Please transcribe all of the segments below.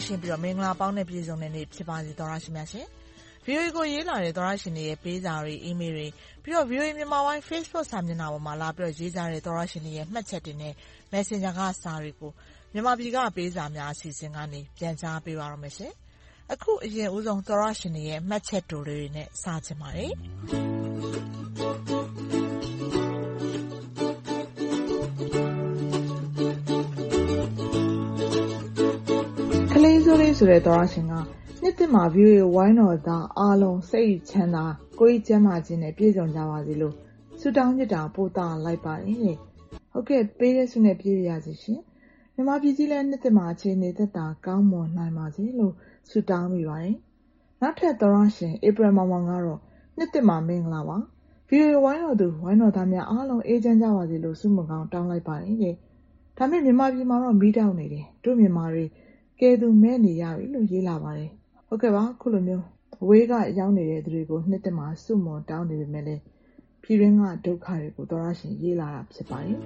င်းရှင်းပြီးတော့မင်္ဂလာပေါင်းနဲ့ပြည့်စုံတဲ့နေ့ဖြစ်ပါစေသောတရှင်များရှင်။ VOA ကိုရေးလာတဲ့သောတရှင်တွေရဲ့ပေးစာတွေ၊အီးမေးလ်တွေ၊ပြီးတော့ VOA မြန်မာပိုင်း Facebook စာမျက်နှာပေါ်မှာလာပြီးရေးကြတဲ့သောတရှင်တွေရဲ့မှတ်ချက်တွေနဲ့ Messenger ကစာတွေကိုမြန်မာပြည်ကပေးစာများအစီအစဉ်ကနေပြန်ကြားပေးပါတော့မယ်။အခုအရင်ဦးဆုံးသောတရှင်တွေရဲ့မှတ်ချက်တိုလေးတွေနဲ့စချင်ပါတယ်။ ဆိုတဲ့သောတရှင်ကနှစ်သစ်မှာ VOA ဝိုင်းတော်သားအားလုံးစိတ်ချမ်းသာ၊ကိုယ်ကျန်းမာခြင်းနဲ့ပြည့်စုံကြပါစေလို့ဆုတောင်းမေတ္တာပို့သလိုက်ပါတယ်။ဟုတ်ကဲ့ပေးတဲ့ဆုနဲ့ပြည့်ပါရစေရှင်။မြန်မာပြည်ကြီးလည်းနှစ်သစ်မှာအခြေအနေသက်သာကောင်းမွန်နိုင်ပါစေလို့ဆုတောင်းမိပါတယ်။နောက်ထပ်သောတရှင်ဧပြီမောင်မောင်ကတော့နှစ်သစ်မှာမင်္ဂလာပါ။ VOA ဝိုင်းတော်သူဝိုင်းတော်သားများအားလုံးအေးချမ်းကြပါစေလို့ဆုမွန်ကောင်းတောင်းလိုက်ပါတယ်။ဒါပေမဲ့မြန်မာပြည်မှာတော့မီးတောက်နေတယ်။တို့မြန်မာတွေ ကယ်သူမဲ့နေရပြီလို့ရေးလာပါတယ်ဟုတ်ကဲ့ပါခုလိုမျိုးအဝေးကရောက်နေတဲ့သူတွေကိုနှစ်သက်မှာစုမွန်တောင်းနေပေမဲ့လည်းပြည်ရင်းကဒုက္ခတွေကိုသောရရှင်ရေးလာတာဖြစ်ပါတယ်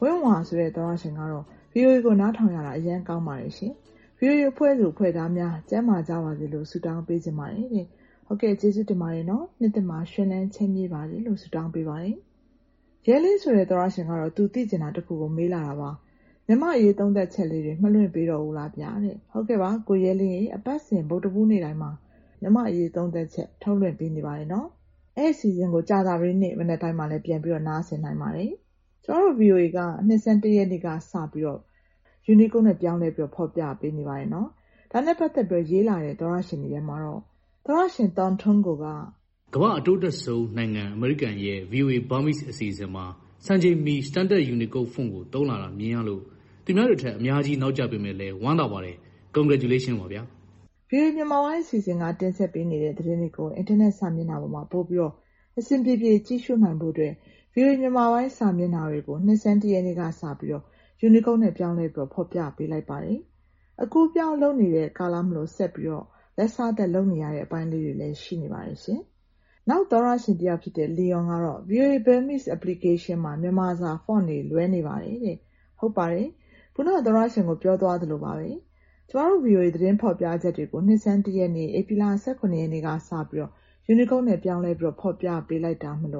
ဝင်းဝါဆိုတဲ့သောရရှင်ကတော့ VOA ကိုနားထောင်ရတာအရန်ကောင်းပါတယ်ရှင် VOA ဖွဲ့သူဖွဲ့သားများကျမ်းမာကြပါစေလို့ဆုတောင်းပေးခြင်းပါတယ်တဲ့ဟုတ်ကဲ့ကျေးဇူးတင်ပါတယ်နော်နှစ်သက်မှာရှင်လန်းချမ်းမြေ့ပါစေလို့ဆုတောင်းပေးပါတယ်ရဲလေးဆိုတဲ့သောရရှင်ကတော့သူသိကျင်တာတခုကိုမေးလာတာပါ မြန်မာ့အရေးသုံးသပ်ချက်လေးတွေမလွှင့်ပေးတော့ဘူးလားဗျာတဲ့။ဟုတ်ကဲ့ပါကိုရဲလင်းရေအပတ်စဉ်ဗုဒ္ဓဟူးနေ့တိုင်းမှာမြန်မာ့အရေးသုံးသပ်ချက်ထုတ်လွှင့်ပေးနေပါတယ်နော်။အဲ့ဒီအစီအစဉ်ကိုကြာသပတေးနေ့မနက်တိုင်းမှာလည်းပြန်ပြီးတော့နားဆင်နိုင်ပါတယ်။ကျမတို့ VOA ကနှစ်ဆန်း၁ရက်နေ့ကစပြီးတော့ Unicode နဲ့ပြောင်းလဲပြီးတော့ဖော်ပြပေးနေပါတယ်နော်။ဒါနဲ့ပတ်သက်ပြီးရေးလာတဲ့သောတရှင်တွေထဲမှာတော့သောတရှင် Tom Tungo ကကမ္ဘာ့အတိုးတက်ဆုံးနိုင်ငံအမေရိကန်ရဲ့ VOA Burmese အစီအစဉ်မှာစံချိန်မီ Standard Unicode Font ကိုသုံးလာတာမြင်ရလို့ သူများတွေထက်အများကြီးနောက်ကျပေမယ့်လည်းဝမ်းသာပါတယ်။ Congratulations ပါဗျာ။ VOA မြန်မာပိုင်းအစီအစဉ်က တင်ဆက်ပေးနေတဲ့ သတင်းတွေကို အင်တာနက်စာမျက်နှာပေါ်မှာ ပို့ပြီးတော့ အဆင်ပြေပြေ ကြည့်ရှုနိုင်ဖို့အတွက် VOA မြန်မာပိုင်းစာမျက်နှာတွေကို နှစ်ဆန်း ၁ ရက်နေ့ကစပြီးတော့ Unicode နဲ့ ပြောင်းလဲပြီးတော့ ဖော်ပြပေးလိုက်ပါတယ်။အကူးအပြောင်းလုပ်နေတဲ့ကာလမို့ ဆက်ပြီးတော့ လက်စားသက်လုပ်နေရတဲ့အပိုင်းလေးတွေလည်း ရှိနေပါတယ်ရှင်။နောက် သောတရှင်တယောက်ဖြစ်တဲ့ Leon ကတော့ VOA Burmese application မှာ မြန်မာစာ font တွေ လွဲနေပါတယ်တဲ့။ဟုတ်ပါတယ် ခုနသောတရှင်ကိုပြောသွားသလိုပါပဲ။ကျမတို့ VOA သတင်းဖော်ပြချက်တွေကိုနှစ်ဆန်း၁ရက်နေ့ဧပြီလ၁၇ရက်နေ့ကစပြီးတော့ Unicode နဲ့ပြောင်းလဲပြီးတော့ဖော်ပြပေးလိုက်တာမို့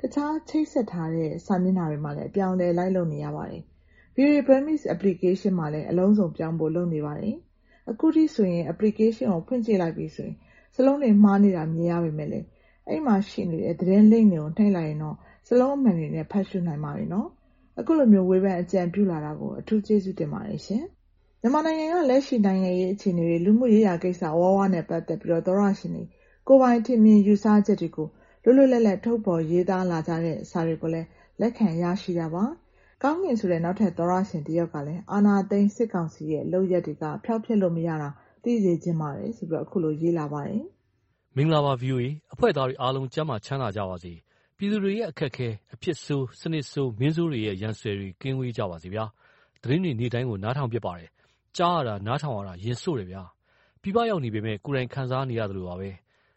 တခြားချိတ်ဆက်ထားတဲ့စာမျက်နှာတွေမှာလည်းအပြောင်းအလဲလိုက်လုပ်နေရပါတယ်။ VOA Burmese application မှာလည်းအလုံးစုံပြောင်းဖို့လုပ်နေပါတယ်။အခုထိဆိုရင် application ကိုဖွင့်ကြည့်လိုက်ပြီဆိုရင်စာလုံးတွေမှားနေတာမြင်ရပေမဲ့လည်းအဲဒီမှာရှိနေတဲ့သတင်း link တွေကိုနှိပ်လိုက်ရင်တော့စာလုံးအမှန်တွေနဲ့ဖတ်ရှုနိုင်ပါတယ်နော် အခုလိုမျိုး ဝေဖန်အကြံပြုလာတာကို အထူးကျေးဇူးတင်ပါတယ်ရှင်။မြန်မာနိုင်ငံက လက်ရှိ နိုင်ငံရေးအခြေအနေတွေ၊လူမှုရေးရာကိစ္စ အဝဝနဲ့ ပတ်သက်ပြီး သောတရှင်တွေ ကိုယ်ပိုင်ထင်မြင်ယူဆချက်တွေကို လွတ်လွတ်လပ်လပ် ထုတ်ဖော်ရေးသားလာကြတဲ့ စာတွေကိုလည်း လက်ခံရရှိတာပါ။ကောင်းကင်ဆိုတဲ့ နောက်ထပ်သောတရှင်တယောက်ကလည်း အာဏာသိမ်းစစ်ကောင်စီရဲ့ လုပ်ရပ်တွေက ဖျောက်ဖျက်လို့မရတာ သိစေချင်ပါတယ်ဆိုပြီး အခုလို ရေးလာပါတယ်။မင်္ဂလာပါ VOA အဖွဲ့သားတွေအားလုံး ကျန်းမာချမ်းသာကြပါစေ ပြည်သူတွေရဲ့ အခက်အခဲ အဖြစ်ဆိုး စနစ်ဆိုး မင်းဆိုးတွေရဲ့ ရန်ဆွဲတွေ ကင်းဝေးကြပါစေဗျာသတင်းတွေ နေ့တိုင်းကို နားထောင်ဖြစ်ပါတယ် ကြားရတာ နားထောင်ရတာ ရင်ဆို့တယ်ဗျာပြပရောက်နေပေမဲ့ကိုယ်တိုင်ခံစားနေရတယ်လို့ပါပဲ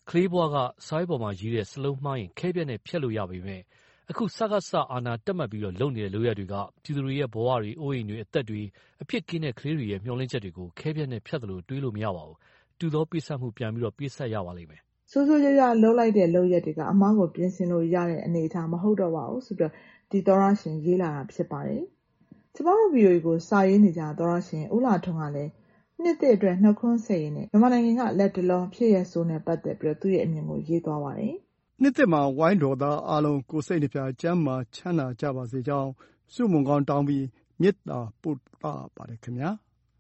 ကလေးဘွားကစာရေးပေါ်မှာရေးတဲ့စလုံးမှားရင် ခဲပြက်နဲ့ဖြတ်လို့ရပေမဲ့အခု စကားစအာနာတက်မှတ်ပြီးတော့ လုံနေတဲ့ လုပ်ရတွေက ပြည်သူတွေရဲ့ ဘဝတွေ အိုးအိမ်တွေ အသက်တွေအဖြစ်ကင်းတဲ့ ကလေးတွေရဲ့ မျှော်လင့်ချက်တွေကို ခဲပြက်နဲ့ဖြတ်တယ်လို့တွေးလို့မရပါဘူး တူသောပိဆက်မှု ပြန်ပြီးတော့ပိဆက်ရပါလိမ့်မယ် ဆိုးဆိုးရွားရွားလှုပ်လိုက်တဲ့လုပ်ရက်တွေကအမားကိုပြင်ဆင်လို့ရတဲ့အနေအထားမဟုတ်တော့ပါဘူးဆိုပြီးဒီသောရရှင်ရေးလာတာဖြစ်ပါတယ်။ကျမတို့ VOA ကိုစာရေးနေကြသောတရှင်ဦးလှထွန်းကလည်းနှစ်သစ်အတွက်နှုတ်ခွန်းဆက်ရင်းနဲ့မြန်မာနိုင်ငံကလတ်တလောဖြစ်ရပ်ဆိုးနဲ့ပတ်သက်ပြီးသူ့ရဲ့အမြင်ကိုရေးသွားပါတယ်။“နှစ်သစ်မှာဝိုင်းတော်သားအားလုံးကိုယ်စိတ်နှစ်ဖြာကျန်းမာချမ်းသာကြပါစေကြောင်းဆုမွန်ကောင်းတောင်းပြီးမေတ္တာပို့သပါတယ်ခင်ဗျာ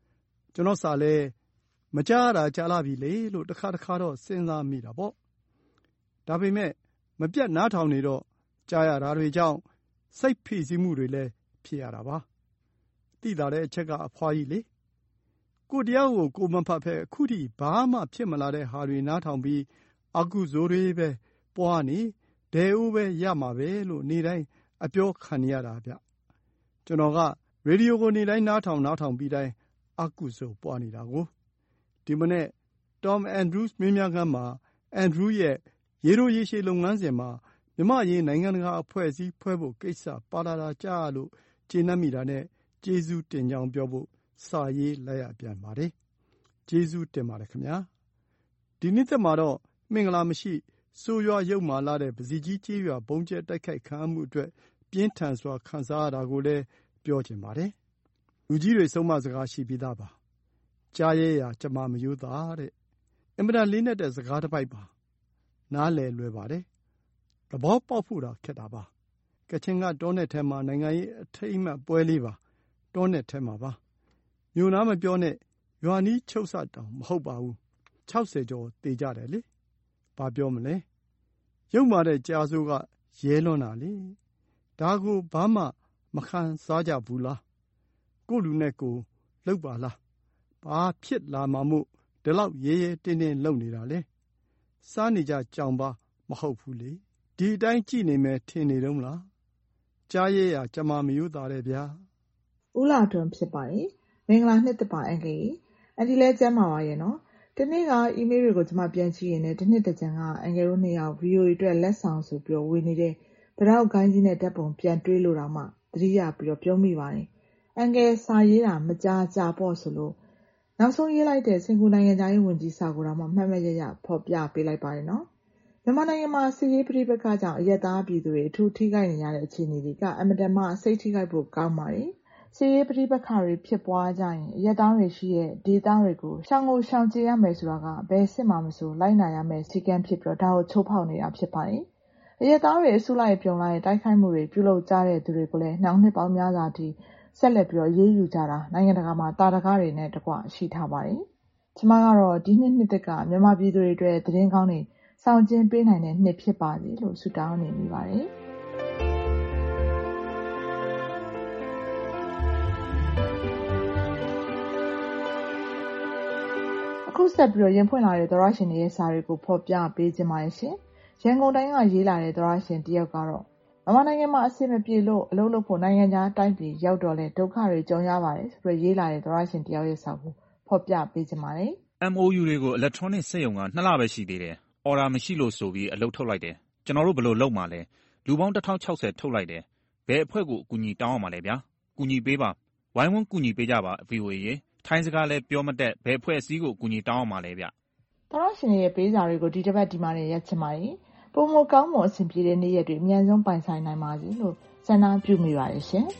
။ကျနော့်စာလည်း မကြားရတာကြာလှပြီလေလို့တခါတခါတော့စဉ်းစားမိတာပေါ့။ဒါပေမဲ့မပြတ်နားထောင်နေတော့ကြားရတာတွေကြောင့်စိတ်ဖိစီးမှုတွေလည်းဖြစ်ရတာပါ။သိသာတဲ့အချက်ကအဖွားကြီးလေ။ကိုယ့်တရားကိုကိုယ်မဖတ်ဘဲခုထိဘာမှဖြစ်မလာတဲ့ဟာတွေနားထောင်ပြီးအကုသိုလ်တွေပဲပွားနေဒဲအိုးပဲရမှာပဲလို့နေ့တိုင်းအပြောခံနေရတာဗျ။ကျနော်ကရေဒီယိုကိုနေ့တိုင်းနားထောင်နားထောင်ပြီးတိုင်းအကုသိုလ်ပွားနေတာကို။ ဒီမနက် Tom Andrews မေးမြန်းခန်းမှာအန်ဒရူးရဲ့ ရေတိုရေရှည်လုပ်ငန်းစဉ်မှာ မြန်မာ့အရေး နိုင်ငံတကာအဖွဲ့အစည်းဖွဲ့ဖို့ကိစ္စပါလာတာကြားရလို့ ကျေနပ်မိတာနဲ့ ကျေးဇူးတင်ကြောင်းပြောဖို့ စာရေးလိုက်ရပြန်ပါတယ်။ကျေးဇူးတင်ပါတယ်ခင်ဗျာ။ဒီနှစ်သစ်မှာတော့ မင်္ဂလာမရှိ၊ဆိုးရွားယုတ်မာလှတဲ့ ပဇီကြီးကျေးရွာ ဗုံးကြဲတိုက်ခိုက်ခံရမှုအတွက် ပြင်းထန်စွာ ခံစားရတာကိုလည်း ပြောချင်ပါတယ်။လူကြီးတွေ ဆုံးမစကား ရှိပြီးသားပါ။ ကြားရဲရာကျမမရိုးသားတဲ့အင်မတန်လေးနက်တဲ့စကားတပိုက်ပါ။နားလည်လွယ်ပါတယ်။သဘောပေါက်ဖို့သာခက်တာပါ။ကချင်ကတောနက်ထဲမှာနိုင်ငံရေးအထိမ်းအမှတ်ပွဲလေးပါ။တောနက်ထဲမှာပါ။မြို့နားမပြောနဲ့ရွာနီးချုပ်စပ်တောင်မဟုတ်ပါဘူး။၆၀ကျော်သေကြတယ်လေ။ဘာပြောမလဲ။ယုတ်မာတဲ့ကျားဆိုးကရဲလွန်းတာလေ။ဒါကိုဘာမှမခံစားကြဘူးလား။ကိုယ့်လူနဲ့ကိုယ်လုပ်ပါလား။ ဘာဖြစ်လာမှာမို့ဒီလောက်ရဲရဲတင်းတင်းလုပ်နေတာလဲ။စားနေကြကြောင်ပါမဟုတ်ဘူးလေ။ဒီအတိုင်းကြည့်နေမယ်ထင်နေတုန်းလား။ကြားရဲရာကျမမရိုးသားတယ်ဗျာ။ဦးလှထွန်းဖြစ်ပါတယ်။မင်္ဂလာနှစ်သစ်ပါအန်ကယ်။အန်တီလည်းကျန်းမာပါရဲ့နော်။တနေ့ကအီးမေးလ်တွေကိုကျမပြန်ကြည့်ရင်းနဲ့တနှစ်သင်္ကြန်ကအန်ကယ်တို့နှစ်ယောက်ဗွီအိုအေအတွက်လက်ဆောင်ဆိုပြီးဝေနေတဲ့ပိတောက်ဂိုဏ်းကြီးနဲ့ဓာတ်ပုံပြန်တွေ့လို့တောင်မှသတိရပြီးပြုံးမိပါတယ်။အန်ကယ်စာရေးတာမကြာကြာပေါ့ဆိုလို့ နောက်ဆုံးရေးလိုက်တဲ့စင်္ကာပူနိုင်ငံခြားရေးဝန်ကြီးစာကိုတောင်မှမှတ်မှတ်ရရဖော်ပြပေးလိုက်ပါတယ်နော်။မြန်မာနိုင်ငံမှာစစ်ရေးပဋိပက္ခကြောင့်အရပ်သားပြည်သူတွေအထူးထိခိုက်နေရတဲ့အခြေအနေတွေကအင်မတန်မှစိတ်ထိခိုက်ဖို့ကောင်းပါတယ်။စစ်ရေးပဋိပက္ခတွေဖြစ်ပွားကြရင်အရပ်သားတွေရှိတဲ့ဒေသတွေကိုရှောင်ကိုရှောင်ကြဉ်ရမယ်ဆိုတာကဘယ်စစ်မှာမဆိုလိုက်နာရမယ့်စည်းကမ်းဖြစ်ပြီးဒါကိုချိုးဖောက်နေတာဖြစ်ပါတယ်။အရပ်သားတွေအစုလိုက်အပြုံလိုက်တိုက်ခိုက်မှုတွေပြုလုပ်ကြတဲ့သူတွေကိုလည်းနှောင်နှစ်ပေါင်းများစွာအထိ ဆက်လက်ပြီးတော့အရေးယူကြတာနိုင်ငံတကာမှာသာဓကတွေနဲ့တကွရှိထားပါတယ်။ကျမကတော့ဒီနှစ်နှစ်သစ်ကမြန်မာပြည်သူတွေအတွက်သတင်းကောင်းတွေဆောင်ကျဉ်ပေးနိုင်တဲ့နှစ်ဖြစ်ပါစေလို့ဆုတောင်းနေမိပါတယ်။အခုဆက်ပြီးရင်ဖွင့်လာတဲ့သောတရှင်တွေရဲ့စာတွေကိုဖော်ပြပေးချင်ပါတယ်ရှင်။ရန်ကုန်တိုင်းကရေးလာတဲ့သောတရှင်တယောက်ကတော့ မြန်မာနိုင်ငံမှာ အဆင်မပြေလို့ အလုပ်လုပ်ဖို့ နိုင်ငံခြားတိုင်းပြည်ရောက်တော့လည်း ဒုက္ခတွေ ကြုံရပါတယ်ဆိုပြီး ရေးလာတဲ့ သောတရှင်တယောက်ရဲ့စာကို ဖော်ပြပေးချင်ပါတယ်။ MoU တွေကို အီလက်ထရောနစ်စက်ရုံက ၂ လပဲ ရှိသေးတယ်။အော်ဒါမရှိလို့ဆိုပြီး အလုပ်ထုတ်လိုက်တယ်။ကျနော်တို့ ဘယ်လိုလုပ်မှာလဲ။လူပေါင်း ၁၀၆၀ ထုတ်လိုက်တယ်။ဘယ်အဖွဲ့ကို အကူအညီတောင်းရမှာလဲဗျာ။ကူညီပေးပါ။ဝိုင်းဝန်းကူညီပေးကြပါဗွီအိုအေရေ။ထိုင်းစကားလည်း ပြောမတတ် ဘယ်အဖွဲ့အစည်းကို အကူအညီတောင်းရမှာလဲဗျ။သောတရှင်တွေရဲ့ ပေးစာတွေကို ဒီတပတ် ဒီမှာတင် ရပ်ချင်ပါတယ် ပိုမိုကောင်းမွန်အဆင်ပြေတဲ့နေ့ရက်တွေအမြန်ဆုံးပိုင်ဆိုင်နိုင်ပါစေလို့ဆန္ဒပြုမိပါတယ်ရှင်။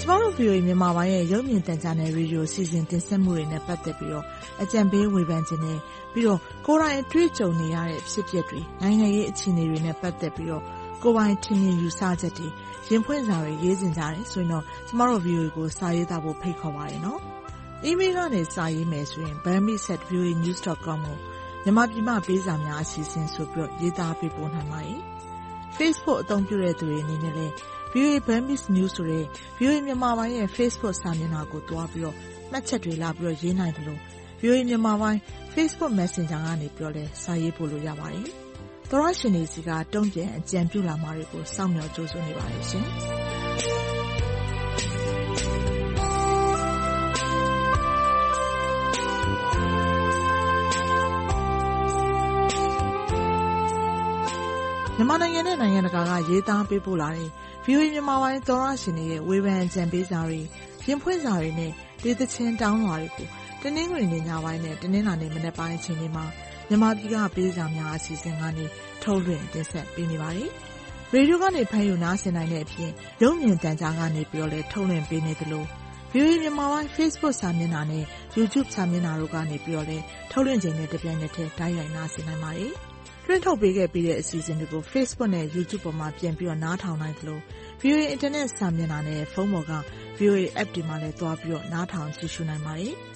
ကျမတို့ VOA မြန်မာပိုင်းရဲ့ရုပ်မြင်သံကြားနယ်ရေဒီယိုအစီအစဉ်တင်ဆက်မှုတွေနဲ့ပတ်သက်ပြီးအကြံပေးဝေဖန်ချင်တယ်။ပြီးတော့ကိုယ်တိုင်အတွေ့အကြုံနေရတဲ့ဖြစ်ပျက်တွေ၊နိုင်ငံရေးအခြေအနေတွေနဲ့ပတ်သက်ပြီး ကိုယ်ပိုင်ထင်မြင်ယူဆချက်တွေရင်ဖွင့်စာတွေရေးချင်ကြတယ်ဆိုရင်တော့ကျမတို့ VOA ကိုစာရေးသားဖို့ဖိတ်ခေါ်ပါတယ်နော်။ email ကနေစာရေးမယ်ဆိုရင် burmese@voanews.com ကိုမြန်မာပြည်မှပေးစာများအစီအစဉ်ဆိုပြီးရေးသားပေးပို့နိုင်ပါတယ်။ Facebook အသုံးပြုတဲ့သူတွေအနေနဲ့လည်း VOA Burmese News ဆိုတဲ့ VOA မြန်မာပိုင်းရဲ့ Facebook စာမျက်နှာကိုသွားပြီးတော့မှတ်ချက်တွေလာပြီးတော့ရေးနိုင်တယ်လို့ VOA မြန်မာပိုင်း Facebook Messenger ကနေပြောလဲစာရေးပို့လို့ရပါတယ်။ သောတရှင်တွေဆီကတုံ့ပြန်အကြံပြုလာမှာတွေကိုစောင့်မျှော်ကြိုးစားနေပါတယ်ရှင်။မြန်မာနိုင်ငံနဲ့ နိုင်ငံတကာက ရေးသားပေးပို့လာတဲ့ VOA မြန်မာပိုင်း သောတရှင်တွေရဲ့ ဝေဖန်အကြံပေးစာတွေ၊ရင်ဖွင့်စာတွေနဲ့ ဒေသချင်းတောင်းလွှာတွေကို တနင်္ဂနွေနေ့ညပိုင်းနဲ့ တနင်္လာနေ့ မနက်ပိုင်းအချိန်တွေမှာ မြန်မာပြည်ကပေးစာများအစီအစဉ်ကနေထုတ်လွှင့်တင်ဆက်ပေးနေပါတယ်။ရေဒီယိုကနေဖမ်းယူနားဆင်နိုင်တဲ့အပြင်ရုပ်မြင်သံကြားကနေပြီးတော့လည်းထုတ်လွှင့်ပေးနေသလို VOA မြန်မာပိုင်း Facebook စာမျက်နှာနဲ့ YouTube စာမျက်နှာတို့ကနေပြီးတော့လည်းထုတ်လွှင့်ချိန်နဲ့တပြိုင်နက်တည်းတိုက်ရိုက်နားဆင်နိုင်ပါတယ်။လွှင့်ထုတ်ပေးခဲ့ပြီးတဲ့အစီအစဉ်တွေကို Facebook နဲ့ YouTube ပေါ်မှာပြန်ပြီးတော့နားထောင်နိုင်သလို VOA Internet စာမျက်နှာနဲ့ဖုန်းပေါ်က VOA App တွေမှာလည်းသွားပြီးတော့နားထောင်ကြည့်ရှုနိုင်ပါတယ်။